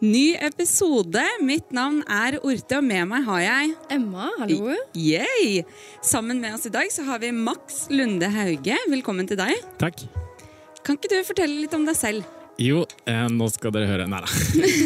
Ny episode. Mitt navn er Orte, og med meg har jeg Emma, hallo. Yay! Sammen med oss i dag så har vi Max Lunde Hauge. Velkommen til deg. Takk. Kan ikke du fortelle litt om deg selv? Jo, eh, nå skal dere høre. Nei da.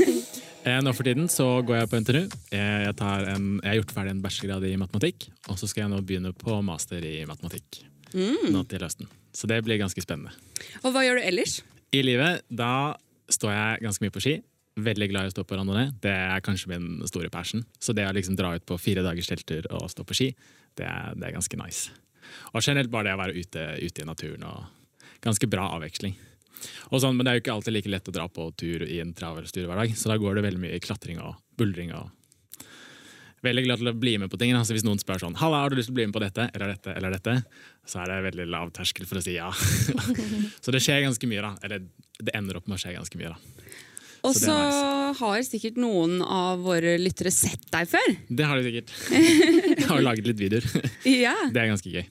eh, nå for tiden så går jeg på NTNU. Eh, jeg, tar en, jeg har gjort ferdig en bachelorgrad i matematikk, og så skal jeg nå begynne på master i matematikk. Nå til høsten. Så det blir ganske spennende. Og hva gjør du ellers? I livet, da står jeg ganske mye på ski. Veldig glad i å stå på randonee. Det er kanskje min store passion. Så det å liksom dra ut på fire dagers telttur og stå på ski, det er, det er ganske nice. Og generelt bare det å være ute, ute i naturen og ganske bra avveksling. Sånn, men det er jo ikke alltid like lett å dra på tur i en travel dag så da går det veldig mye i klatring og buldring og Veldig glad til å bli med på ting. Altså hvis noen spør sånn Halla, har du lyst til å bli med på dette eller dette, eller dette, så er det veldig lav terskel for å si ja. så det skjer ganske mye, da. Eller det ender opp med å skje ganske mye, da. Og Så nice. har sikkert noen av våre lyttere sett deg før. Det har de sikkert. Jeg har laget litt videoer. Ja. Det er ganske gøy.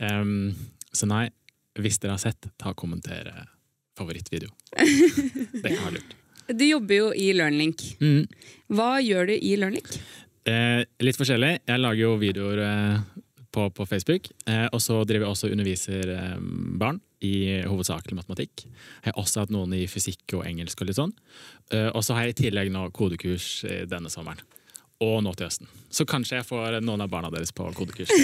Um, så nei, hvis dere har sett, ta og kommenter eh, favorittvideo. Det kan være lurt. Du jobber jo i LearnLink. Mm. Hva gjør du i LearnLink? Eh, litt forskjellig. Jeg lager jo videoer eh, på, på Facebook. Eh, og så driver jeg også og underviser eh, barn i hovedsakelig matematikk. Jeg har også hatt noen i fysikk og engelsk og litt sånn. Eh, og så har jeg i tillegg nå kodekurs eh, denne sommeren. Og nå til høsten. Så kanskje jeg får noen av barna deres på kodekurs.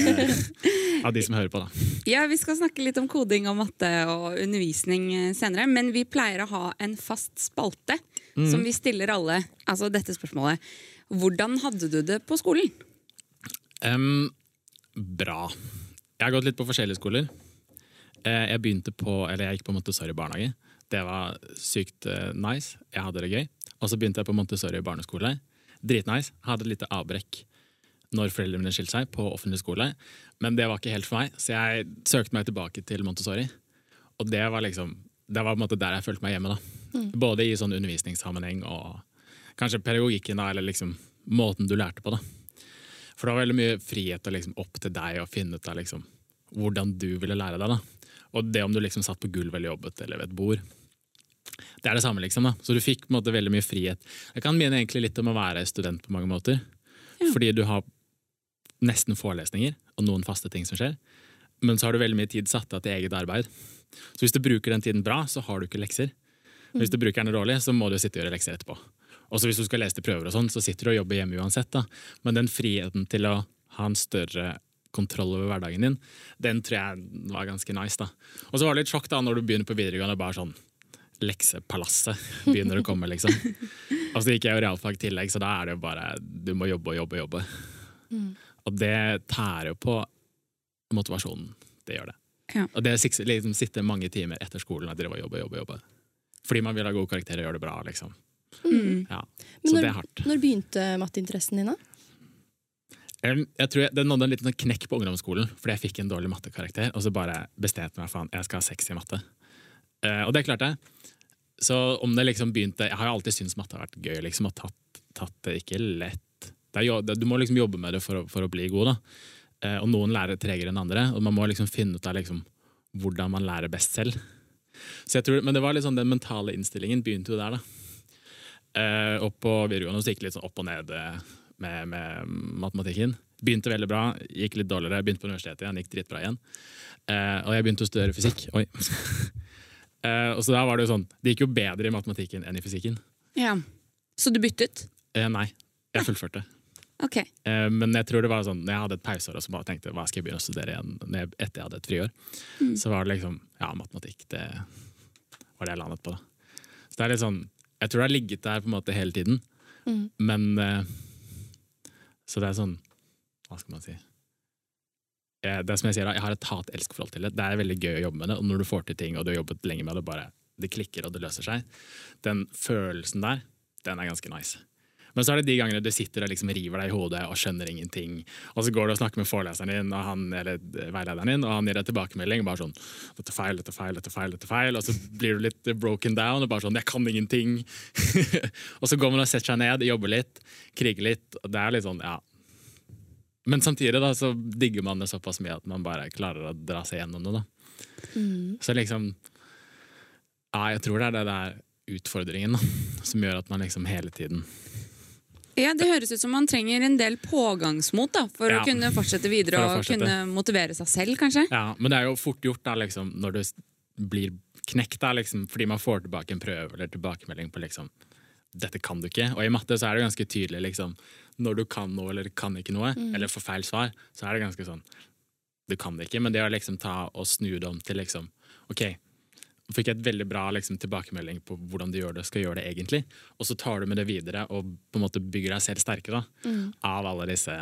Av de som hører på, da. Ja, Vi skal snakke litt om koding og matte og undervisning eh, senere. Men vi pleier å ha en fast spalte som vi stiller alle altså dette spørsmålet. Hvordan hadde du det på skolen? Um, bra. Jeg har gått litt på forskjellige skoler. Eh, jeg begynte på, eller jeg gikk på Montessori barnehage. Det var sykt eh, nice. Jeg hadde det gøy. Og så begynte jeg på Montessori barneskole. Dritnice. Hadde et lite avbrekk når foreldrene mine skilte seg, på offentlig skole. Men det var ikke helt for meg, så jeg søkte meg tilbake til Montessori. Og det var liksom det var på en måte der jeg følte meg hjemme. da. Både i sånn undervisningssammenheng og kanskje pedagogikken, da, eller liksom måten du lærte på. da. For det var veldig mye frihet og liksom opp til deg å finne ut av liksom hvordan du ville lære deg. da. Og det om du liksom satt på gulvet eller jobbet eller ved et bord. Det er det samme, liksom. da. Så du fikk på en måte veldig mye frihet. Jeg kan mene egentlig litt om å være student på mange måter. Fordi du har nesten forelesninger og noen faste ting som skjer. Men så har du veldig mye tid satt av til eget arbeid. Så hvis du bruker den tiden bra, så har du ikke lekser. Men Hvis du bruker den dårlig, så må du sitte og gjøre lekser etterpå. Og så hvis du skal lese til prøver, og sånn, så sitter du og jobber hjemme uansett. da. Men den friheten til å ha en større kontroll over hverdagen din, den tror jeg var ganske nice. da. Og så var det litt sjokk da når du begynner på videregående, bare sånn leksepalasset begynner å komme, liksom. Og så gikk jeg jo realfag i tillegg, så da er det jo bare du må jobbe og jobbe og jobbe. Og det tærer jo på motivasjonen. Det gjør det. Ja. Og det sik- liksom sitter mange timer etter skolen og driver og jobber, jobber, jobber. Fordi man vil ha gode karakterer og gjøre det bra, liksom. Ja. Men Så når, det er hardt. Når begynte matteinteressen din, da? Jeg tror jeg, Det nådde en liten sånn knekk på ungdomsskolen fordi jeg fikk en dårlig mattekarakter. Og så bare bestemte meg for jeg skal ha seks i matte. Uh, og det klarte jeg. Så om det liksom begynte Jeg har jo alltid syntes matte har vært gøy. liksom Og tatt, tatt det ikke lett. Det jo- det, du må liksom jobbe med det for å, for å bli god. da Uh, Og noen lærer tregere enn andre. Og man må liksom finne ut av liksom hvordan man lærer best selv. Så jeg tror, Men det var sånn den mentale innstillingen begynte jo der. da Uh, og på videregående så gikk det litt sånn opp og ned eh, med, med matematikken. Begynte veldig bra, gikk litt dårligere. Begynte på universitetet igjen, gikk dritbra igjen. Eh, og jeg begynte å studere fysikk. Oi. eh, og så da var Det jo sånn, det gikk jo bedre i matematikken enn i fysikken. Ja. Så du byttet? Eh, nei, jeg fullførte. Ok. Eh, men jeg tror det var sånn, når jeg hadde et pauseår og så bare tenkte hva skal jeg begynne å studere igjen når jeg, etter jeg hadde et friår, så var det liksom ja, matematikk. Det var det jeg landet på. da. Så det er litt sånn, Jeg tror det har ligget der på en måte hele tiden, men eh, Så det er sånn Hva skal man si? Eh, det er som Jeg sier da, jeg har et hat-elsk-forhold til det. Det er veldig gøy å jobbe med det, og når du får til ting og du har jobbet lenge med det, bare det klikker og det løser seg, den følelsen der, den er ganske nice. Men så er det de gangene du sitter og liksom river deg i hodet og skjønner ingenting. Og så går du og snakker med foreleseren din og han, eller veilederen din, og han gir deg tilbakemelding. bare sånn, dette feil, dette feil, dette feil, dette feil. Og så blir du litt broken down og bare sånn 'jeg kan ingenting'. og så går man og setter seg ned, jobber litt, kriger litt. og det er litt sånn, ja. Men samtidig da, så digger man det såpass mye at man bare klarer å dra seg gjennom det. da. Så liksom Ja, jeg tror det er det der utfordringen da, som gjør at man liksom hele tiden Ja, Det høres ut som man trenger en del pågangsmot da, for Ja. å kunne fortsette videre For fortsette. og kunne motivere seg selv, kanskje. Ja, men det er jo fort gjort da, liksom, når du blir knekt, da, liksom, fordi man får tilbake en prøve eller tilbakemelding på liksom, dette kan du ikke. Og i matte så er det ganske tydelig liksom, når du kan noe eller kan ikke noe, eller får feil svar, så er det ganske sånn du kan det ikke. Men det å liksom ta og snu det om til liksom OK, fikk jeg et veldig bra liksom, tilbakemelding på hvordan du gjør det, skal gjøre det egentlig, og så tar du med det videre og på en måte bygger deg selv sterkere mm. av alle disse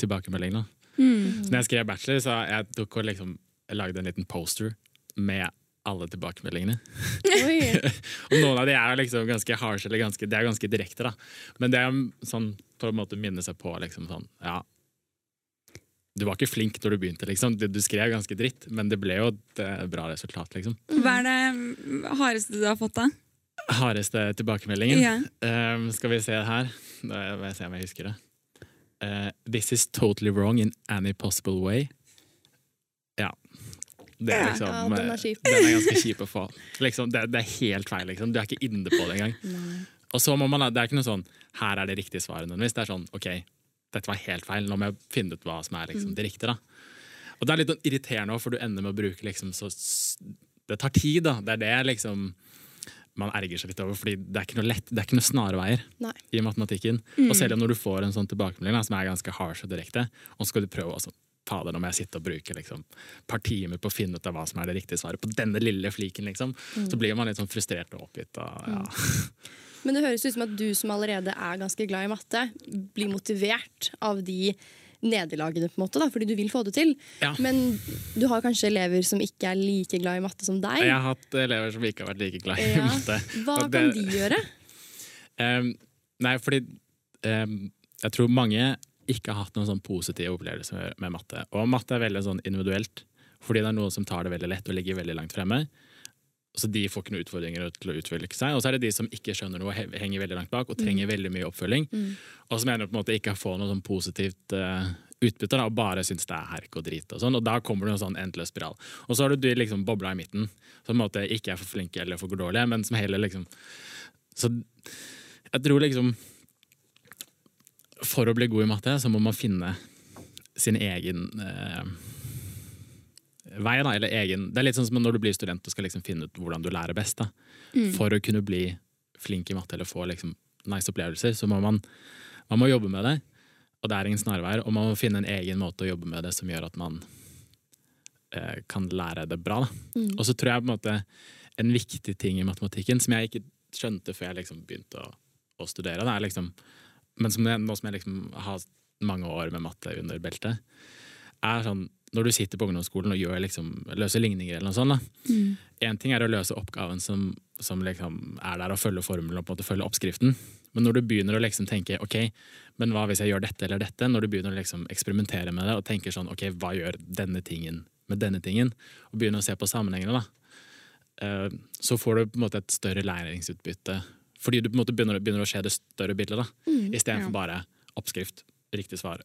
tilbakemeldingene. Så når jeg skrev bachelor, så jeg tok og liksom jeg lagde en liten poster med alle tilbakemeldingene. Og noen av de er liksom ganske harsh, eller ganske, det er ganske direkte, da. Men det er sånn på en måte minne seg på liksom sånn, ja Du var ikke flink når du begynte, liksom. Du, du skrev ganske dritt, men det ble jo et eh, bra resultat, liksom. Hva er det hardeste du har fått, da? Hardeste tilbakemeldingen. Ja. Um, skal vi se her. Nå må jeg se om jeg husker det. Uh, This is totally wrong in any possible way. Ja. Det er liksom ja, den er eh, kjip. Den er ganske kjip å få. Liksom, det, det er helt feil, liksom. Du er ikke inne på det engang. Og så må man, Det er ikke noe sånn her er det riktige svaret. Det er sånn OK, dette var helt feil. Nå må jeg finne ut hva som er liksom, det riktige. da. Og det er litt sånn irriterende også, for du ender med å bruke liksom så Det tar tid, da. Det er det liksom man erger seg litt over, fordi det er ikke noe lett, det er ikke noe snarveier Nei. i matematikken. Og selv om når du får en sånn tilbakemelding da, som er ganske harsh og direkte, og så skal du prøve også Fader, nå må jeg sitte og bruke liksom, et par timer på å finne ut av hva som er det riktige svaret på denne lille fliken, liksom. Så blir man litt sånn frustrert og oppgitt. Og, ja. Men det høres ut som at du som allerede er ganske glad i matte, blir motivert av de nederlagene, på en måte, da, fordi du vil få det til. Ja. Men du har kanskje elever som ikke er like glad i matte som deg. Jeg har hatt elever som ikke har vært like glad i Ja. matte. Hva Og kan det- de gjøre? um, nei, fordi um, jeg tror mange ikke har hatt noen sånn positive opplevelser med, med matte. Og matte er veldig sånn individuelt, fordi det er noen som tar det veldig lett og ligger veldig langt fremme. Så de får ikke noen utfordringer til å utvikle seg. Og så er det de som ikke skjønner noe, henger veldig langt bak og trenger veldig mye oppfølging. Og som gjerne på en måte ikke får noe sånn positivt uh, utbytte da, og bare syns det er herk og drit. Og sånn, og da kommer det en sånn endeløs spiral. Og så har du de liksom bobla i midten, som på en måte ikke er for flinke eller for dårlige, men som heller liksom Så jeg tror liksom For å bli god i matte, så må man finne sin egen eh, vei, da, eller egen Det er litt sånn som når du blir student og skal liksom finne ut hvordan du lærer best. da. For å kunne bli flink i matte eller få liksom nice opplevelser, så må man, man må jobbe med det. Og det er ingen snarveier, og man må finne en egen måte å jobbe med det som gjør at man eh, kan lære det bra. Da. Og så tror jeg på en måte en viktig ting i matematikken som jeg ikke skjønte før jeg liksom begynte å, å studere, det er liksom, men som jeg, nå som jeg liksom har mange år med matte under beltet, er sånn når du sitter på ungdomsskolen og gjør liksom, løser ligninger eller noe sånt, Én En ting er å løse oppgaven som, som liksom er der og følge formelen og på en måte følge oppskriften. Men når du begynner å liksom tenke ok, men hva hvis jeg gjør dette eller dette, når du begynner å liksom eksperimentere med det og tenker sånn ok, hva gjør denne tingen med denne tingen, og begynner å se på sammenhengene, da, eh, så får du på en måte et større læringsutbytte. Fordi du på en måte begynner, begynner å se det større bildet, da, istedenfor Ja. bare oppskrift, riktig svar.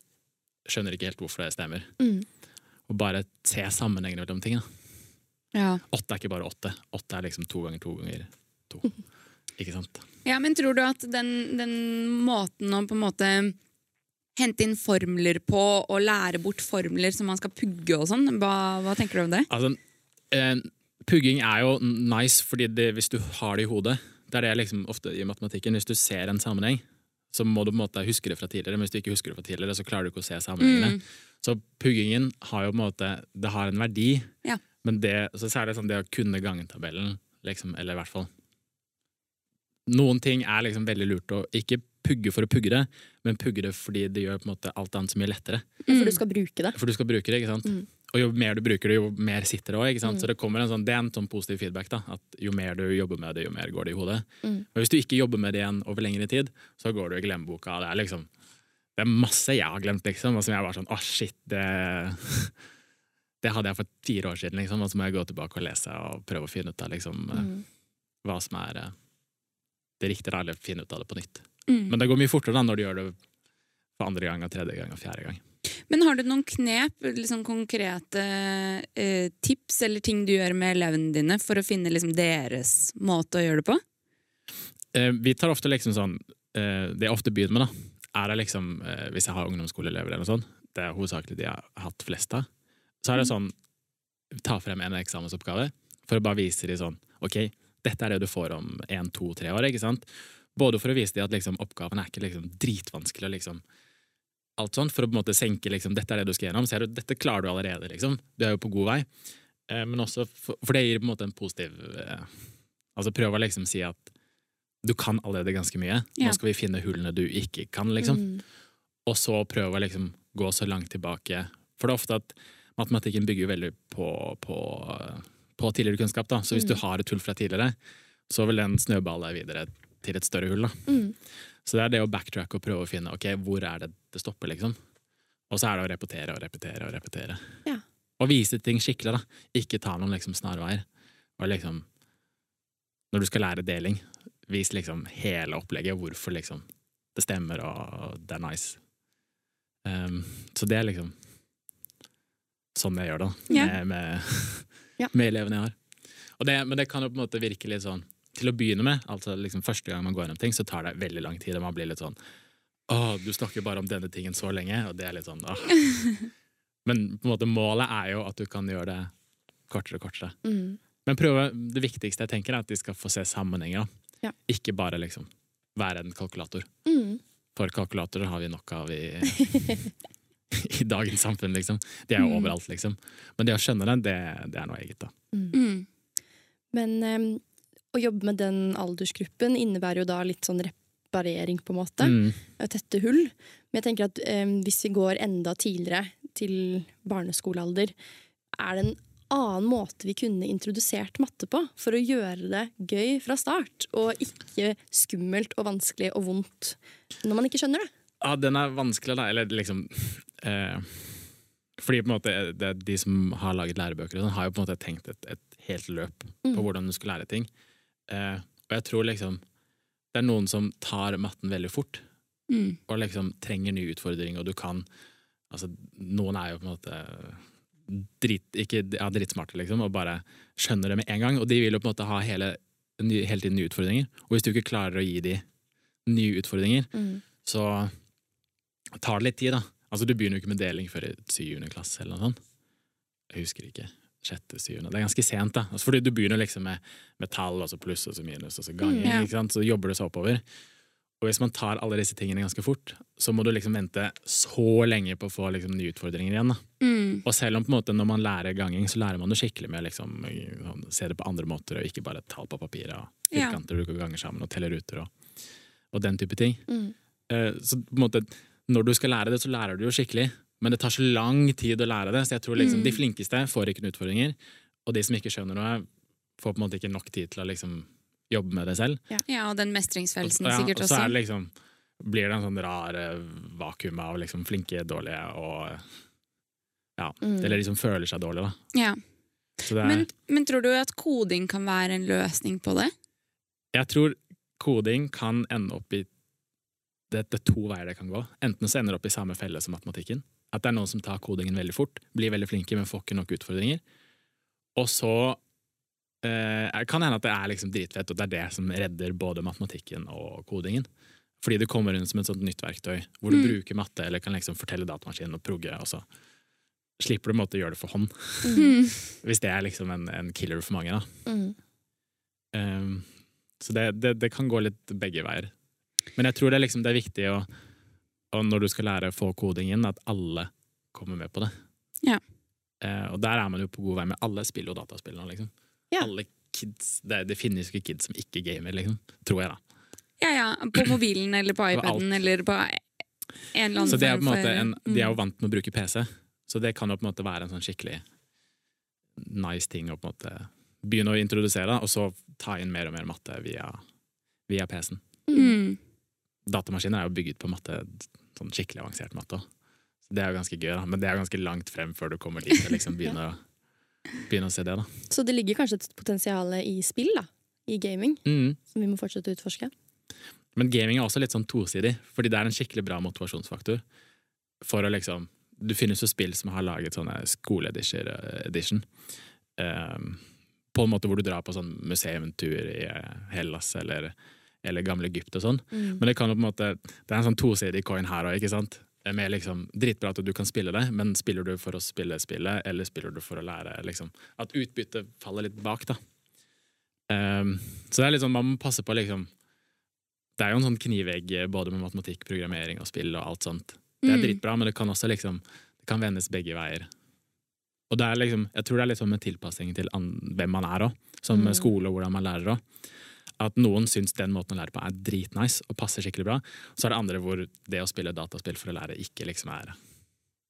Skjønner ikke helt hvorfor det stemmer. Mm. Og bare se sammenhengene mellom ting. Ja. Åtte er ikke bare åtte. Åtte er liksom to ganger to ganger to. Ikke sant? Ja, men tror du at den, den måten å på en måte hente inn formler på og lære bort formler som man skal pugge og sånn, hva, hva tenker du om det? Altså, eh, pugging er jo nice fordi det, hvis du har det i hodet Det er det liksom ofte i matematikken. Hvis du ser en sammenheng, så må du på en måte huske det fra tidligere. Men hvis du ikke husker det fra tidligere, så klarer du ikke å se sammenhengene. Så puggingen har jo på en måte Det har en verdi, Ja. men det, så er det sånn det å kunne gangetabellen, liksom, eller i hvert fall Noen ting er liksom veldig lurt å ikke pugge for å pugge det, men pugge det fordi det gjør på en måte alt annet så mye lettere. For du skal bruke det. For du skal bruke det, ikke sant? Og jo mer du bruker det, jo mer sitter det òg. Så det, kommer en sånn, det er en sånn positiv feedback. da, at Jo mer du jobber med det, jo mer går det i hodet. Men hvis du ikke jobber med det igjen over lengre tid, så går du i glemmeboka. Det er liksom, det er masse jeg har glemt, liksom, og som jeg var sånn Å, shit, det Det hadde jeg for fire år siden, liksom, og så må jeg gå tilbake og lese og prøve å finne ut av liksom, mm. hva som er eh, det riktige, eller finne ut av det på nytt. Mm. Men det går mye fortere da når du gjør det for andre gang, og tredje gang og fjerde gang. Men har du noen knep, liksom konkrete eh, tips eller ting du gjør med elevene dine for å finne liksom, deres måte å gjøre det på? Eh, vi tar ofte liksom sånn eh, Det jeg ofte begynner med, da, er det liksom eh, Hvis jeg har ungdomsskoleelever eller noe sånt, det er hovedsakelig de jeg har hatt flest av, så er det sånn Ta frem en eksamensoppgave for å bare vise dem sånn OK, dette er det du får om én, to, tre år, ikke sant? Både for å vise dem at liksom, oppgaven er ikke liksom, dritvanskelig, og liksom, alt sånt, for å på en måte senke liksom, dette er det du skal gjennom. Ser du, dette klarer du allerede, liksom. Du er jo på god vei. Eh, men også for, for det gir på en måte en positiv eh, Altså prøv å liksom si at du kan allerede ganske mye. Ja. Nå skal vi finne hullene du ikke kan, liksom. Mm. Og så prøve å liksom gå så langt tilbake. For det er ofte at matematikken bygger veldig på, på, på tidligere kunnskap. da. Så hvis du har et hull fra tidligere, så vil den snøballe videre til et større hull. Mm. Så det er det å backtracke og prøve å finne ok, hvor er det det stopper, liksom. Og så er det å repetere og repetere og repetere. Ja. Og vise ting skikkelig, da. Ikke ta noen liksom snarveier. Og liksom Når du skal lære deling, vis liksom hele opplegget, hvorfor liksom det stemmer, og det er nice. Um, så det er liksom sånn jeg gjør det, Ja. med, med, yeah. med elevene jeg har. Det, men det kan jo på en måte virke litt sånn Til å begynne med, altså liksom første gang man går gjennom ting, så tar det veldig lang tid, og man blir litt sånn Å, du snakker bare om denne tingen så lenge, og det er litt sånn åh. Men på en måte målet er jo at du kan gjøre det kortere og kortere. Mm. Men prøve, det viktigste jeg tenker er at de skal få se sammenhenger. da. Ja. Ikke bare liksom være en kalkulator. Mm. For kalkulatorer har vi nok av i, i dagens samfunn, liksom. De er jo Mm. overalt, liksom. Men det å skjønne den, det, det er noe eget, da. Mm. Men um, å jobbe med den aldersgruppen innebærer jo da litt sånn reparering, på en måte. Mm. Tette hull. Men jeg tenker at um, hvis vi går enda tidligere, til barneskolealder, er det en annen måte vi kunne introdusert matte på for å gjøre det gøy fra start, og ikke skummelt og vanskelig og vondt når man ikke skjønner det? Ja, den er vanskelig, da. Eller liksom eh, Fordi på en måte det, de som har laget lærebøker, sånn, har jo på en måte tenkt et, et helt løp på Mm. hvordan du skal lære ting. Eh, og jeg tror liksom det er noen som tar matten veldig fort, Mm. og liksom trenger ny utfordring, og du kan Altså, noen er jo på en måte drit, ikke, ja, dritsmarte, liksom, og bare skjønner det med en gang. Og de vil jo på en måte ha hele, ny, hele tiden nye utfordringer. Og hvis du ikke klarer å gi de nye utfordringer, Mm. så tar det litt tid, da. Altså, du begynner jo ikke med deling før i syvende klasse, eller noe sånt. Jeg husker ikke. Sjette, syvende. Det er ganske sent, da. Altså, fordi du begynner liksom med, med tall, og så pluss, og så minus, og så ganger. Mm, ja. ikke sant? Så jobber du seg oppover. Og hvis man tar alle disse tingene ganske fort, så må du liksom vente så lenge på å få liksom, nye utfordringer igjen. Mm. Og selv om på en måte når man lærer ganging, så lærer man det skikkelig med å liksom, sånn, se det på andre måter, og ikke bare tall på papir og Ja. du du ganger sammen og teller ruter og, og den type ting. Mm. Uh, Så på en måte, når du skal lære det, så lærer du jo skikkelig. Men det tar så lang tid å lære det, så jeg tror liksom Mm. de flinkeste får ikke noen utfordringer. Og de som ikke skjønner noe, får på en måte ikke nok tid til å liksom jobbe med det selv. Ja, og den mestringsfølelsen og, ja, sikkert og så det liksom, blir det en sånn rar eh, vakuum av liksom flinke, dårlige og Ja, Mm. eller de som føler seg dårlige, da. Ja. Er, Men, men tror du at koding kan være en løsning på det? jeg tror koding kan ende opp i det, det er to veier det kan gå. Enten så ender det opp i samme felle som matematikken. At det er noen som tar kodingen veldig fort, blir veldig flinke, men får ikke nok utfordringer. Og så eh, kan hende at det er liksom dritfett, og det er det som redder både matematikken og kodingen. Fordi det kommer inn som et sånt nytt verktøy, hvor du Mm. bruker matte, eller kan liksom fortelle datamaskinen og progge, og så slipper du å gjøre det for hånd. Mm. Hvis det er liksom en, en killer for mange, da. Mm. Um, så det, det, det kan gå litt begge veier. Men jeg tror det er, liksom, det er viktig å, når du skal lære å få kodingen, at alle kommer med på det. Ja. Uh, og der er man jo på god vei med alle spill og dataspill nå, liksom. Ja. Alle kids, det, det finnes jo ikke kids som ikke gamer, liksom. Tror jeg, da. Ja, ja. På mobilen eller på iPaden eller på en eller annen Så det er på en måte en, De er jo Mm. vant med å bruke PC, så det kan jo på en måte være en sånn skikkelig nice ting å på en måte begynne å introdusere, og så ta inn mer og mer matte via, via PC-en. Mm. datamaskiner er jo bygget på matte, sånn skikkelig avansert matte. Så det er jo ganske gøy, da. Men det er jo ganske langt frem før du kommer dit og liksom begynner, å, begynner å se det. da. Så det ligger kanskje et potensial i spill, da. I gaming, Mm. som vi må fortsette å utforske. Men gaming er også litt sånn tosidig, fordi det er en skikkelig bra motivasjonsfaktor. For å liksom Du finnes jo spill som har laget sånne skoleedition. Um, på en måte hvor du drar på sånn museumtur i eh, Hellas eller, eller gamle Egypt og sånn. Mm. Men det kan jo på en måte Det er en sånn tosidig coin her òg, ikke sant? Med liksom, Dritbra at du kan spille det, men spiller du for å spille spillet, eller spiller du for å lære? liksom At utbyttet faller litt bak, da. Um, så det er litt sånn, man må passe på liksom Det er jo en sånn knivegg eh, både med matematikk, programmering og spill og alt sånt. Det er Mm. dritbra, men det kan også liksom Det kan vendes begge veier. Og det er liksom, jeg tror det er litt sånn med tilpassing til hvem man er òg, som Mm. skole og hvordan man lærer òg. At noen syns den måten å lære på er dritnice og passer skikkelig bra. Så er det andre hvor det å spille dataspill for å lære ikke liksom er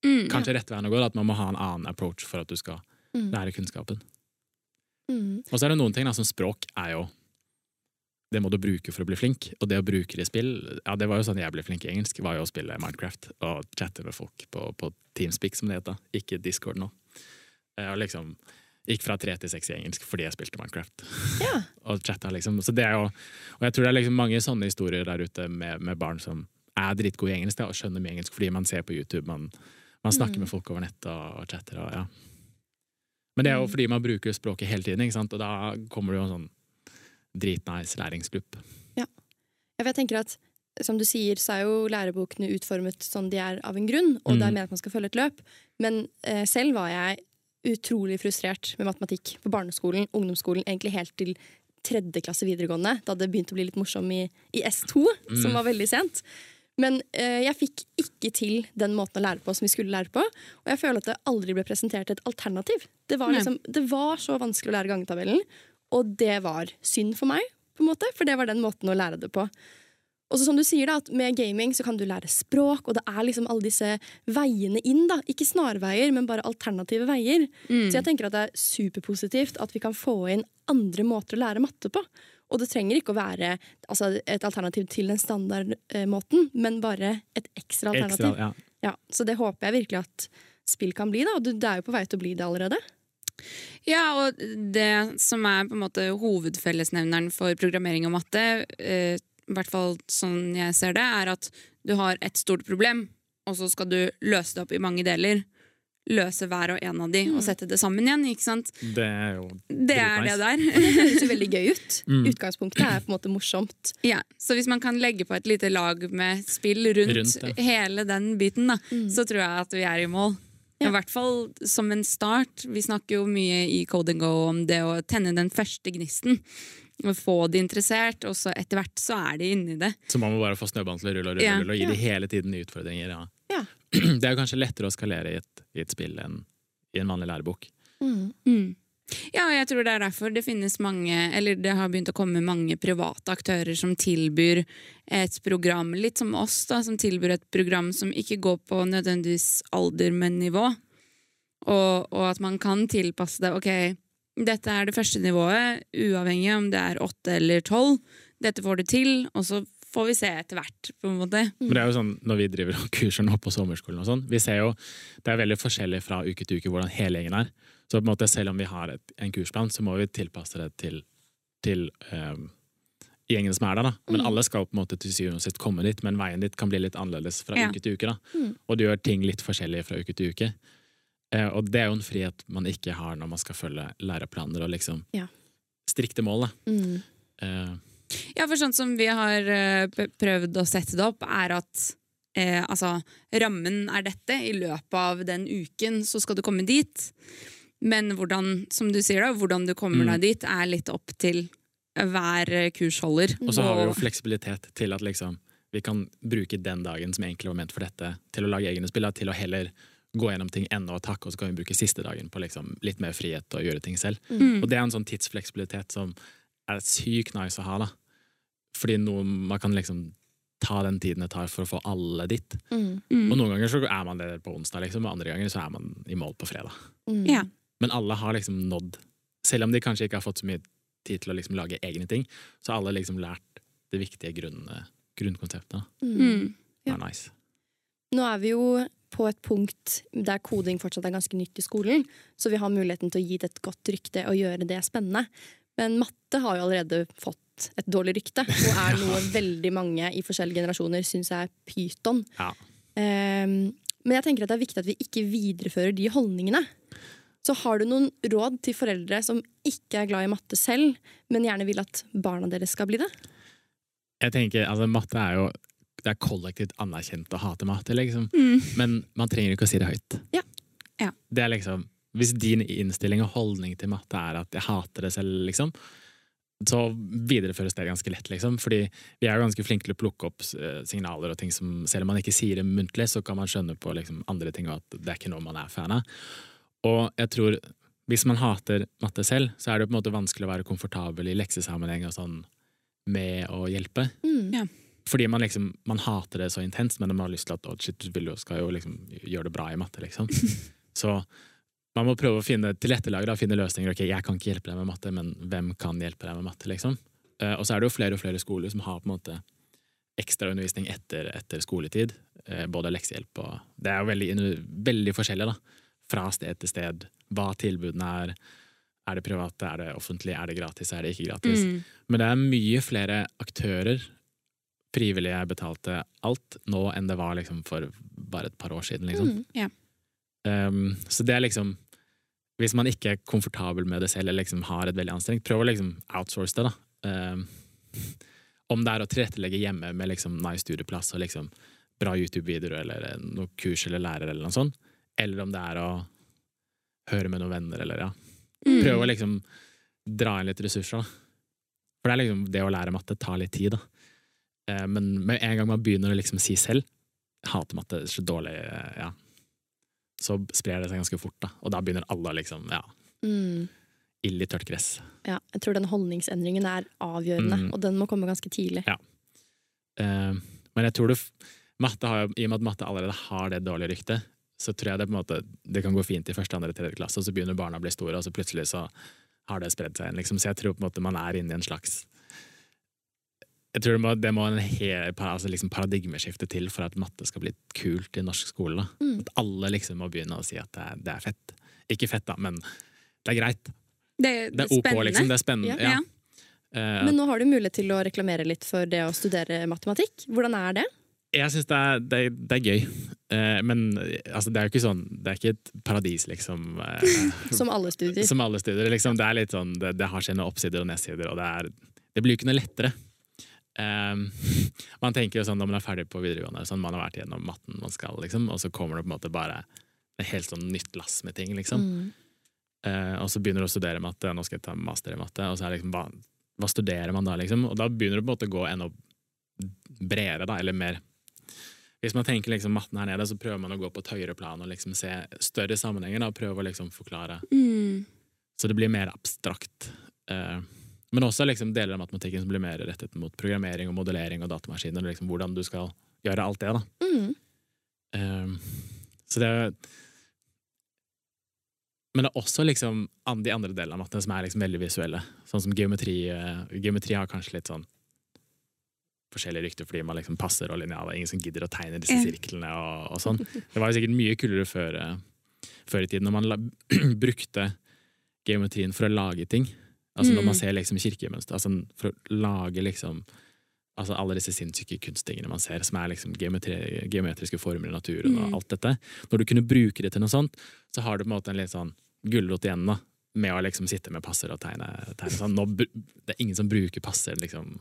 Mm. kanskje rett veien å gå. At man må ha en annen approach for at du skal Mm. lære kunnskapen. Mm. Og så er det noen ting da, som språk er jo Det må du bruke for å bli flink. Og det å bruke det i spill ja, Det var jo sånn jeg ble flink i engelsk, var jo å spille Minecraft og chatte med folk på, på Teamspeak, som det heter. Ikke Discord nå. Eh, Og liksom gikk fra tre til seks i engelsk fordi jeg spilte Minecraft. Ja. og chatta, liksom. Så det er jo, og jeg tror det er liksom mange sånne historier der ute med, med barn som er dritgode i engelsk da, og skjønner mye engelsk fordi man ser på YouTube, man, man snakker Mm. med folk over nett og, og chatter. Og, ja. Men det er jo Mm. fordi man bruker språket hele tiden, og da kommer det jo en sånn dritnice læringsgrupp. Ja, jeg tenker at som du sier, så er jo lærebokene utformet sånn de er av en grunn, og det er Mm. meningen at man skal følge et løp. Men eh, selv var jeg utrolig frustrert med matematikk på barneskolen, ungdomsskolen, egentlig helt til tredje klasse videregående, da det begynte å bli litt morsom i, i S2, som Mm. var veldig sent. Men eh, jeg fikk ikke til den måten å lære på som vi skulle lære på. Og jeg føler at det aldri ble presentert et alternativ. Det var, liksom, det var så vanskelig å lære gangetabellen, og det var synd for meg, på en måte, for det var den måten å lære det på. Og så som du sier da, at Med gaming så kan du lære språk, og det er liksom alle disse veiene inn. da. Ikke snarveier, men bare alternative veier. Mm. Så jeg tenker at det er superpositivt at vi kan få inn andre måter å lære matte på. Og det trenger ikke å være altså, et alternativ til den standardmåten, men bare et ekstra alternativ. Ekstra, ja. Ja, så det håper jeg virkelig at spill kan bli, da. Og det er jo på vei til å bli det allerede. Ja, og det som er på en måte hovedfellesnevneren for programmering og matte, eh, i hvert fall sånn jeg ser det, er at du har et stort problem, og så skal du løse det opp i mange deler. Løse hver og en av de Mm. og sette det sammen igjen. ikke sant? Det er jo Det er det der. Det høres jo veldig gøy ut. Mm. Utgangspunktet er på en måte morsomt. Ja, Så hvis man kan legge på et lite lag med spill rundt, Rundt, hele den biten, da, Mm. så tror jeg at vi er i mål. Ja. I hvert fall som en start. Vi snakker jo mye i Code and Go om det å tenne den første gnisten. Få de interessert, og så etter hvert så er de inni det. Så man må bare få snøballen til å rulle og rulle, Ja. rulle, og gi Ja. de hele tiden nye utfordringer. Ja. Ja. Det er kanskje lettere å skalere i et, i et spill enn i en vanlig lærebok. Mm. Mm. Ja, og jeg tror det er derfor det finnes mange Eller det har begynt å komme mange private aktører som tilbyr et program, litt som oss, da, som tilbyr et program som ikke går på nødvendigvis alder, men nivå. Og, og at man kan tilpasse det. Ok, dette er det første nivået, uavhengig om det er åtte eller tolv. Dette får du til, og så får vi se etter hvert, på en måte. Men det er jo sånn, Når vi driver og kurser nå på sommerskolen, og sånn, vi ser jo det er veldig forskjellig fra uke til uke hvordan hele gjengen er. Så på en måte selv om vi har et, en kursplan, så må vi tilpasse det til, til ehm, gjengen som er der. da. Men Mm. alle skal på en måte til syvende og sist komme dit, men veien dit kan bli litt annerledes fra Ja. uke til uke. da. Mm. Og du gjør ting litt forskjellig fra uke til uke. Eh, og det er jo en frihet man ikke har når man skal følge læreplaner og liksom Ja. strikte mål. Mm. Eh, Ja, for sånn som vi har eh, prøvd å sette det opp, er at eh, altså, rammen er dette. I løpet av den uken så skal du komme dit. Men hvordan, som du sier da, hvordan du kommer Mm. deg dit, er litt opp til hver kursholder. Og så har vi jo fleksibilitet til at liksom, vi kan bruke den dagen som egentlig var ment for dette, til å lage egne spill, til å heller gå gjennom ting enda og takke, og så kan vi bruke siste dagen på liksom, litt mer frihet og gjøre ting selv. Mm. Og det er en sånn tidsfleksibilitet som er sykt nice å ha. da. Fordi noe, man kan liksom ta den tiden det tar for å få alle dit. Mm. Mm. Og noen ganger så er man det på onsdag, liksom, og andre ganger så er man i mål på fredag. Mm. Ja. Men alle har liksom nådd Selv om de kanskje ikke har fått så mye tid til å liksom lage egne ting, så har alle liksom lært det viktige grunn, grunnkonseptet. Mm. Mm. Det er nice. Nå er vi jo på et punkt der koding fortsatt er ganske nytt i skolen, så vi har muligheten til å gi det et godt rykte og gjøre det spennende. Men matte har jo allerede fått et dårlig rykte, og er noe veldig mange i forskjellige generasjoner syns er pyton. Ja. Um, Men jeg tenker at det er viktig at vi ikke viderefører de holdningene. Så har du noen råd til foreldre som ikke er glad i matte selv, men gjerne vil at barna deres skal bli det? Jeg tenker, altså Matte er jo det er kollektivt anerkjent å hate matte, liksom. Mm. Men man trenger ikke å si det høyt. Ja. Ja. Det er liksom, Hvis din innstilling og holdning til matte er at jeg hater det selv, liksom, så videreføres det ganske lett. liksom. Fordi vi er jo ganske flinke til å plukke opp eh, signaler og ting som Selv om man ikke sier det muntlig, så kan man skjønne på liksom, andre ting og at det er ikke noe man er fan av. Og jeg tror hvis man hater matte selv, så er det på en måte vanskelig å være komfortabel i leksesammenheng og sånn med å hjelpe. Mm. Ja. Fordi man liksom, man hater det så intenst, men man har lyst til at oh, shit, du skal jo liksom gjøre det bra i matte. liksom. Så man må prøve å finne tilrettelag, da, finne løsninger. Ok, jeg kan ikke hjelpe deg med matte, men hvem kan hjelpe deg med matte? liksom? Eh, og så er det jo flere og flere skoler som har på en måte ekstraundervisning etter, etter skoletid. Eh, både leksehjelp og Det er jo veldig, veldig forskjellig, da. Fra sted til sted. Hva tilbudene er. Er det private, er det offentlig, er det gratis, er det ikke gratis? Mm. Men det er mye flere aktører, frivillige, betalte, alt, nå enn det var liksom for bare et par år siden. Liksom. Mm. Ja. Um, så det er liksom Hvis man ikke er komfortabel med det selv, eller liksom har et veldig anstrengt, prøv å liksom outsource det. da. Um, om det er å tilrettelegge hjemme med liksom nice studieplass og liksom bra YouTube-videoer eller noe kurs eller lærer, eller noe sånt, eller om det er å høre med noen venner, eller ja. Mm. Å liksom dra inn litt ressurser, da. For det er liksom det å lære matte tar litt tid, da. Eh, Men med en gang man begynner å liksom si selv jeg hater matte, det er så dårlig, eh, ja. Så sprer det seg ganske fort, da. Og da begynner alle liksom, ja, Mm. ild i tørt gress. Ja, jeg tror den holdningsendringen er avgjørende, Mm. og den må komme ganske tidlig. Eh, Men jeg tror det, matte har, i og med at matte allerede har det dårlige ryktet, så tror jeg det på en måte det kan gå fint i første, andre, tredje klasse, og så begynner barna å bli store, og så plutselig så har det spredd seg igjen. Liksom. Så jeg tror på en måte man er inne i en slags jeg tror det må, det må en hel, altså liksom paradigmeskifte til for at matte skal bli kult i norsk skole. Mm. At alle liksom må begynne å si at det er, det er fett. Ikke fett, da, men det er greit. Det, Det er ok, liksom. Det er spennende. Ja. Ja. Uh, Men nå har du mulighet til å reklamere litt for det å studere matematikk. Hvordan er det? Jeg syns det, er- det, er- er gøy. Uh, men altså, det er jo ikke sånn Det er ikke et paradis, liksom. Uh, Som alle studier. som alle studier. Liksom. Det er litt sånn Det, har sine oppsider og nedsider, og det er Det blir jo ikke noe lettere. Eh, man tenker jo sånn når man er ferdig på videregående, sånn man har vært gjennom matten man skal, liksom, og så kommer det på en måte bare et helt sånn nytt lass med ting, liksom. Mm. Eh, og så begynner du å studere matte, nå skal jeg ta master i matte, og så er det liksom hva, hva studerer man da, liksom? Og da begynner det på en måte å gå enda bredere, da, eller mer Hvis man tenker liksom matten her nede, så prøver man å gå på et høyere plan og liksom se større sammenhenger da, og prøve å liksom forklare. Mm. Så det blir mer abstrakt. Eh, men også liksom deler av matematikken som blir mer rettet mot programmering og modellering og datamaskiner, og liksom hvordan du skal gjøre alt det. da. Mm. Um, så det Men det er også liksom de andre delene av matten som er liksom veldig visuelle. Sånn som geometri. eh, Geometri har kanskje litt sånn forskjellige rykter fordi man liksom passer og lineal. Er ingen som gidder å tegne disse sirklene og, og sånn. Det var jo sikkert mye kulere før, eh, før i tiden når man la, brukte geometrien for å lage ting. Altså når Mm. man ser liksom kirkemønster, altså for å lage liksom altså alle disse sinnssyke kunsttingene man ser, som er liksom geometri, geometriske former i naturen og Mm. alt dette. Når du kunne bruke det til noe sånt, så har du på en måte en litt sånn gulrot igjen da, med å liksom sitte med passer og tegne. tegne sånn. Nå, det er ingen som bruker passer, liksom.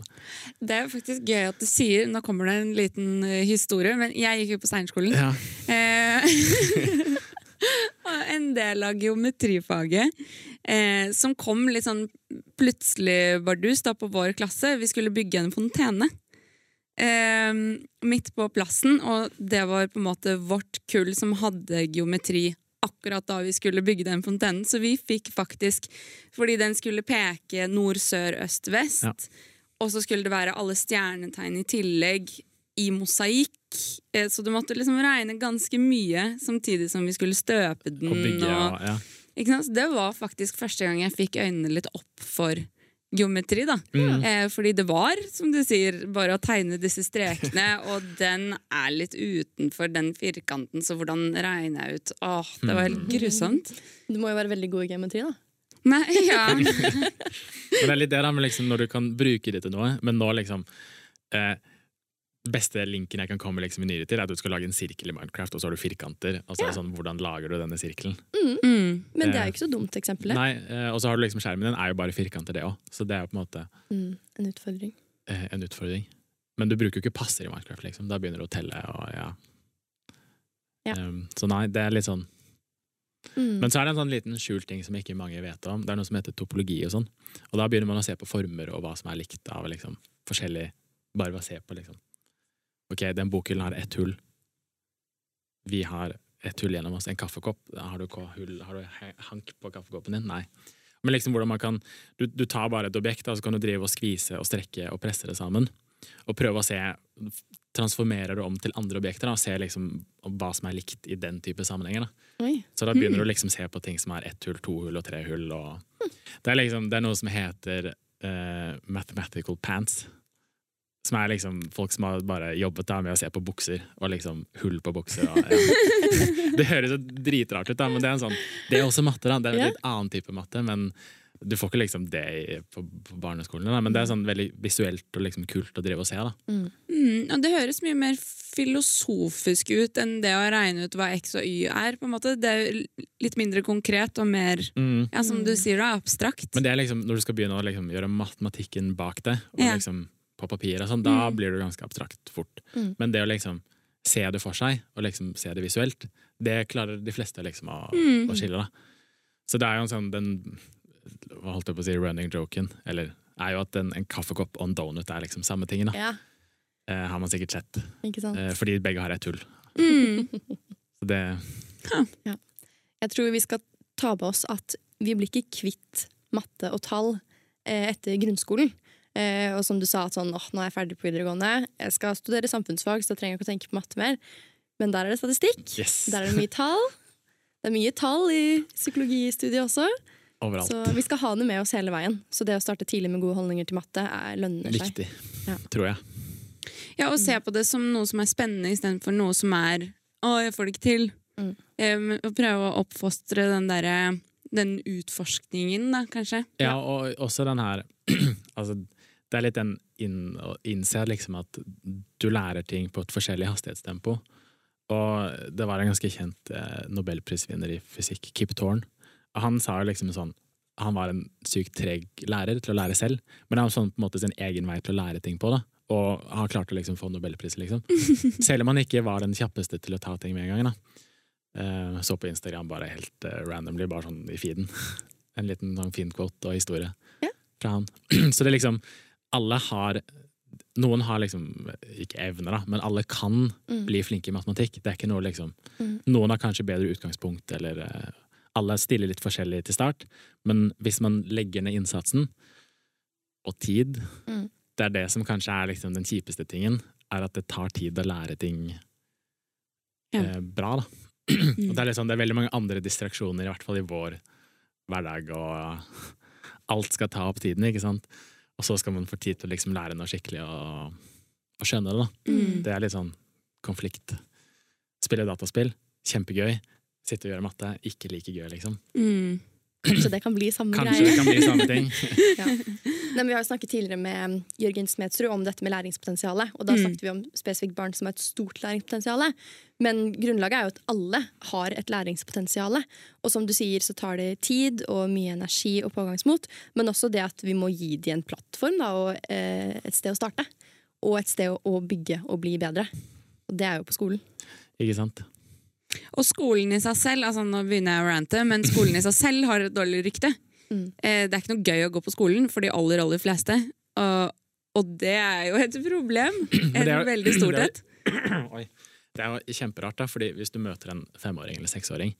Det er faktisk gøy at du sier Nå kommer det en liten eh, historie, men jeg gikk jo på Steinerskolen. Ja. Eh, en del av geometrifaget eh, som kom litt sånn plutselig bardus da på vår klasse. Vi skulle bygge en fontene. Eh, midt på plassen, og det var på en måte vårt kull som hadde geometri akkurat da vi skulle bygge den fontenen. Så vi fikk faktisk, fordi den skulle peke nord, sør, øst, vest, Ja. og så skulle det være alle stjernetegn i tillegg i mosaikk. Eh, Så du måtte liksom regne ganske mye samtidig som vi skulle støpe den. Og bygge, og, ja, ja. ikke sant? Så det var faktisk første gang jeg fikk øynene litt opp for geometri. da. Mm. Eh, fordi det var, som du sier, bare å tegne disse strekene, og den er litt utenfor den firkanten, så hvordan regner jeg ut Åh, det var helt grusomt. Du må jo være veldig god i geometri, da. Nei, ja. Men det er litt det da med liksom, når du kan bruke det til noe, men nå liksom eh, beste linken jeg kan komme liksom i nyere tid, er at du skal lage en sirkel i Minecraft, og så har du firkanter. Og så er det sånn, hvordan lager du denne sirkelen? Mm. Men det er Eh, jo ikke så dumt eksempel. Nei, eh, Og så har du liksom skjermen din er jo bare firkanter, det òg. Så det er jo på en måte Mm, en utfordring. eh, en utfordring. Men du bruker jo ikke passer i Minecraft, liksom. Da begynner du å telle og ja. Ja. Um, så nei, det er litt sånn Mm. Men så er det en sånn liten skjult ting som ikke mange vet om. Det er noe som heter topologi og sånn. Og da begynner man å se på former og hva som er likt av liksom, forskjellig Bare ved å se på, liksom. Ok, den bokhyllen har ett hull. Vi har ett hull gjennom oss. En kaffekopp. Har du, hull, har du hank på kaffekoppen din? Nei. Men liksom hvordan man kan Du, du tar bare et objekt, og så kan du drive og skvise og strekke og presse det sammen. Og prøve å se Transformerer du om til andre objekter da, og ser liksom hva som er likt i den type sammenhenger. Da. Så da begynner du liksom se på ting som er ett hull, to hull og tre hull. Og det, er liksom, det er noe som heter uh, mathematical pants. Som er liksom folk som har bare jobbet der med å se på bukser, og liksom hull på bukser. Og, ja. Det høres jo dritrart ut, da, men det er, en sånn, det er også matte. da. Det er en Ja. litt annen type matte, men du får ikke liksom det på, på barneskolen. Da. Men det er sånn veldig visuelt og liksom kult å drive og se. da. Mm. Mm, og det høres mye mer filosofisk ut enn det å regne ut hva x og y er. på en måte. Det er litt mindre konkret og mer ja, som du sier, da, abstrakt. Men det er liksom, når du skal begynne å liksom gjøre matematikken bak det, og Ja. liksom på papir, og sånn, da Mm. blir det ganske abstrakt fort. Mm. Men det å liksom se det for seg, og liksom se det visuelt, det klarer de fleste liksom å, Mm. å skille. da. Så det er jo en sånn den hva holdt jeg på å si, running joken, eller er jo at en, en kaffekopp og en donut er liksom samme tingen. da. Ja, Eh, har man sikkert sett. Eh, fordi begge har et hull. Mm. Så det, Jeg tror vi skal ta med oss at vi blir ikke kvitt matte og tall eh, etter grunnskolen. Eh, og som du sa, at sånn, åh, nå er jeg ferdig på videregående, jeg skal studere samfunnsfag, så da trenger jeg ikke å tenke på matte mer. Men der er det statistikk. yes! Der er det mye tall. Det er mye tall i psykologistudiet også, Overalt. så vi skal ha det med oss hele veien. Så det å starte tidlig med gode holdninger til matte er lønner seg. Viktig, Ja. tror jeg. Ja, og se på det som noe som er spennende istedenfor noe som er 'å, jeg får det ikke til'. Mm. Um, og prøve å oppfostre den derre den utforskningen, da, kanskje. Ja, og også den her altså, Det er litt den inn, innse liksom at du lærer ting på et forskjellig hastighetstempo. Og det var en ganske kjent eh, nobelprisvinner i fysikk, Kip Thorne. Og Han sa jo liksom sånn Han var en sykt treg lærer til å lære selv, men han sånn på en måte sin egen vei til å lære ting på. da Og har klart å liksom få nobelpris, liksom. Selv om han ikke var den kjappeste til å ta ting med en gang. da Eh, Så på Instagram bare helt eh, randomly, bare sånn i feeden. En liten sånn fin quote og historie Ja. fra han. Så det liksom Alle har Noen har liksom ikke evner, da, men alle kan Mm. bli flinke i matematikk. Det er ikke noe liksom Mm. Noen har kanskje bedre utgangspunkt, eller eh, alle stiller litt forskjellig til start. Men hvis man legger ned innsatsen og tid Mm. Det er det som kanskje er liksom den kjipeste tingen, er at det tar tid å lære ting Ja. eh, bra. da. Og det er, liksom, det er veldig mange andre distraksjoner, i hvert fall i vår hverdag, og alt skal ta opp tiden, ikke sant? Og så skal man få tid til å liksom lære noe skikkelig og, og skjønne det. da. Mm. Det er litt sånn konflikt. Spille dataspill, kjempegøy. Sitte og gjøre matte, ikke like gøy, liksom. Mm. Kanskje det kan bli samme Kanskje det kan bli samme ting. Ja. Nei, men vi har jo snakket tidligere med Jørgen Smedsrud om dette med læringspotensialet. Og da Mm. snakket vi om spesifikt barn som har et stort læringspotensial. Men grunnlaget er jo at alle har et læringspotensial. Og som du sier, så tar det tid og mye energi og pågangsmot. Men også det at vi må gi de en plattform da, og eh, et sted å starte. Og et sted å bygge og bli bedre. Og det er jo på skolen. Ikke sant? Og skolen i seg selv, altså nå begynner jeg å rante, men skolen i seg selv har et dårlig rykte. Mm. Eh, det er ikke noe gøy å gå på skolen for de aller, aller fleste. Og, og det er jo et problem. Et det er veldig stort det et. Det er jo kjemperart, da, fordi hvis du møter en femåring eller seksåring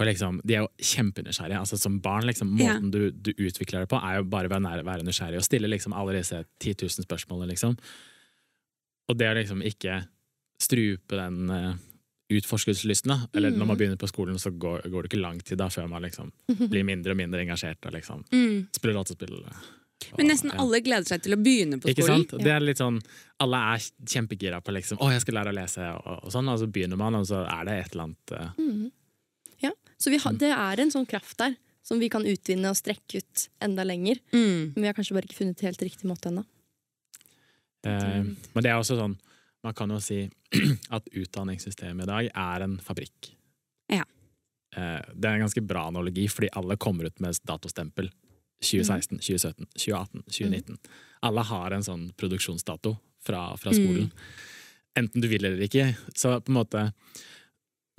og liksom, De er jo kjempenysgjerrige. Altså, som barn, liksom, Ja. Måten du, du utvikler det på, er jo bare ved å være- være nysgjerrig og stille liksom, alle disse 10 000 spørsmålene. Liksom. Og det å liksom ikke strupe den utforskelseslysten, da. Eller når man begynner på skolen, så går, går det ikke lang tid da før man liksom blir mindre og mindre engasjert og liksom Mm. spiller dataspill. og- Men nesten ja. alle gleder seg til å begynne på Ikke skolen. sant? Det er litt sånn, Alle er kjempegira på liksom, å, jeg skal lære å lese, og, og sånn, og så begynner man, og så er det et eller annet uh... mm. Ja, Så vi har, det er en sånn kraft der som vi kan utvinne og strekke ut enda lenger. Mm. Men vi har kanskje bare ikke funnet helt riktig måte ennå. Eh, men det er også sånn Man kan jo si at utdanningssystemet i dag er en fabrikk. Ja. Eh, det er en ganske bra analogi, fordi alle kommer ut med datostempel. 2016, 2017, 2018, 2019. Alle har en sånn produksjonsdato fra, fra skolen. Enten du vil eller ikke. Så på en måte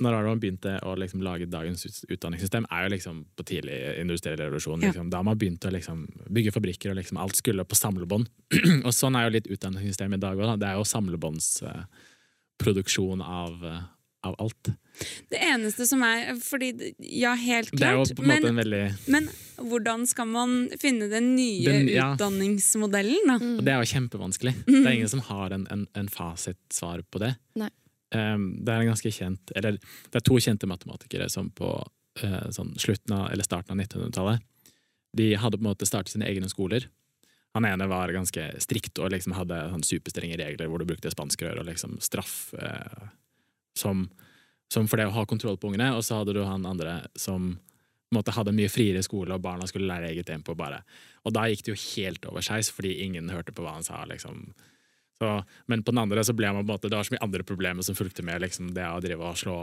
når har man begynt å liksom lage dagens utdanningssystem, er jo liksom på tidlig industriell revolusjon. Ja. Liksom. Da har man begynt å liksom bygge fabrikker, og liksom alt skulle på samlebånd. og sånn er jo litt utdanningssystemet i dag òg. Det er jo samlebåndsproduksjon av, uh, av alt. Det eneste som er fordi, Ja, helt Det er jo klart. på en måte Men, en veldig men hvordan skal man finne den nye Den- ja. utdanningsmodellen, da? Mm. Og det er jo kjempevanskelig. Det er ingen som har en, en, en fasitsvar på det. Nei. Um, det er en ganske kjent Eller det er to kjente matematikere som på eh, sånn slutten av, eller starten av 1900-tallet De hadde på en måte startet sine egne skoler. Han ene var ganske strikt og liksom hadde sånn superstrenge regler hvor du brukte spanskrør og liksom straff eh, som, som for det å ha kontroll på ungene. Og så hadde du han andre som på en måte hadde mye friere skole, og barna skulle lære eget tempo. bare. Og da gikk det jo helt over seg, fordi ingen hørte på hva han sa. liksom. Så, men på den andre så ble man på en måte, det var så mye andre problemer som fulgte med liksom, det å drive og slå,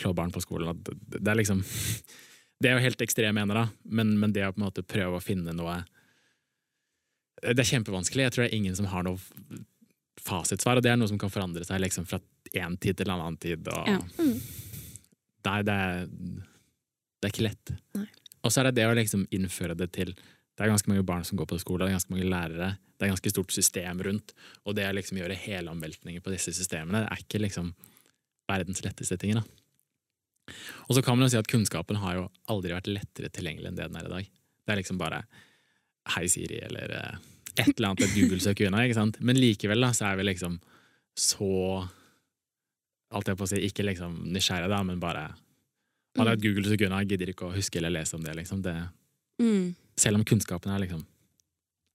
slå barn på skolen. Det, det er liksom Det er jo helt ekstreme mener, da, men, men det å på en måte prøve å finne noe Det er kjempevanskelig. Jeg tror det er ingen som har noe fasitsvar, og det er noe som kan forandre seg liksom, fra én tid til en annen tid. Og, Ja. Mm. Nei, det er, det er ikke lett. Nei. Og så er det det å liksom innføre det til Det er ganske mange barn som går på skole, det er ganske mange lærere, det er ganske stort system rundt, og det å liksom gjøre helomveltninger på disse systemene, det er ikke liksom verdens letteste ting. Og så kan man jo si at kunnskapen har jo aldri vært lettere tilgjengelig enn det den er i dag. Det er liksom bare Hei, Siri, eller eh, et eller annet et Google-søk unna, ikke sant? Men likevel da, så er vi liksom så Alt jeg på å si, ikke liksom nysgjerrig, da, men bare Hadde jeg et Google-søk unna, gidder ikke å huske eller lese om det. liksom. det Mm. Selv om kunnskapen har liksom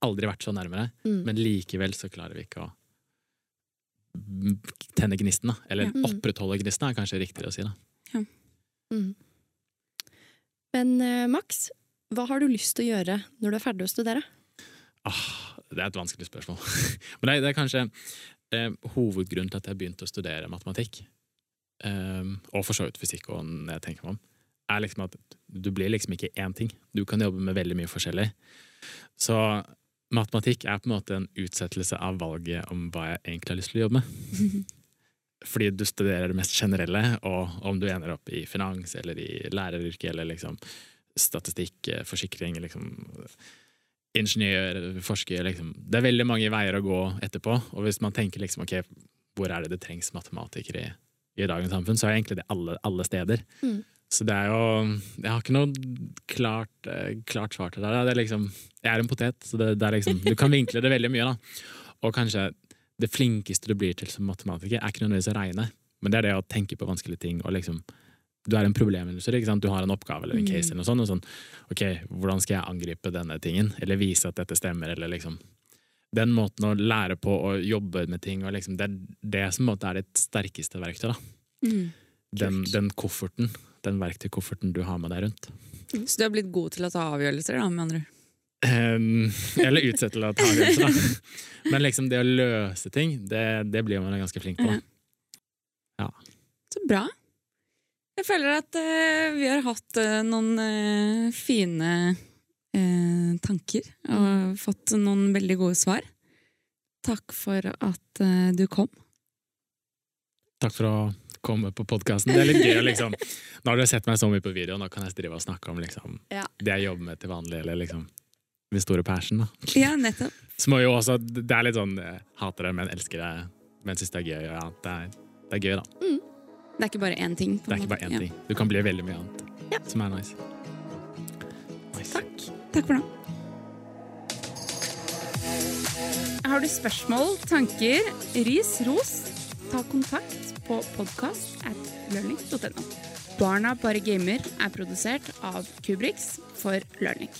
aldri vært så nærmere, Mm. men likevel så klarer vi ikke å tenne gnisten, da. Eller Ja. Mm. opprettholde gnisten, er kanskje riktigere å si. da. Mm. Men eh, Max, hva har du lyst til å gjøre når du er ferdig å studere? Ah, det er et vanskelig spørsmål. men det er, det er kanskje eh, hovedgrunnen til at jeg begynte å studere matematikk, eh, og for så vidt fysikk, og når jeg tenker meg om, er liksom at du blir liksom ikke én ting. Du kan jobbe med veldig mye forskjellig. Så matematikk er på en måte en utsettelse av valget om hva jeg egentlig har lyst til å jobbe med. Fordi du studerer det mest generelle, og om du ender opp i finans eller i læreryrket eller liksom statistikk, eh, forsikring, liksom ingeniør, forsker liksom. Det er veldig mange veier å gå etterpå, og hvis man tenker liksom ok, hvor er det det trengs matematikere i, i dagens samfunn, så er egentlig det alle, alle steder. Mm. Så det er jo Jeg har ikke noe klart, eh, klart svar til det. det er liksom, jeg er en potet, så det, det er liksom, du kan vinkle det veldig mye. da. Og kanskje det flinkeste du blir til som matematiker, er ikke nødvendigvis å regne, men det er det å tenke på vanskelige ting. og liksom, Du er en problemløser, ikke sant? du har en oppgave eller en case, eller noe sånt, og sånn, ok, hvordan skal jeg angripe denne tingen, eller vise at dette stemmer, eller liksom Den måten å lære på å jobbe med ting, og liksom, det er det som måte er ditt sterkeste verktøy. da. Mm. Den, den kofferten, den verktøykofferten du har med deg rundt. Så du har blitt god til å ta avgjørelser, da, med andre? Um, eller utsette til å ta avgjørelser, da. Men liksom det å løse ting, det, det blir man ganske flink på. Ja. Så bra. Jeg føler at uh, vi har hatt uh, noen uh, fine tanker og fått noen veldig gode svar. Takk for at du kom. Takk for å komme på podkasten. Det er litt gøy å liksom Nå har dere sett meg så mye på video, nå kan jeg drive og snakke om liksom Ja. det jeg jobber med til vanlig, eller liksom min store passion. da. Ja, nettopp. Så må jo også, Det er litt sånn jeg hater det, men elsker det, men syns det er gøy. Ja, det er, det er gøy, da. Det er ikke bare én ting. på Det er ikke bare én ting. Du kan bli veldig mye annet Ja. som er nice. nice. Takk. Takk for nå. Har du spørsmål, tanker, ris, ros, ta kontakt på podkast at learnings.no. Barna bare gamer er produsert av Kubriks for Learning.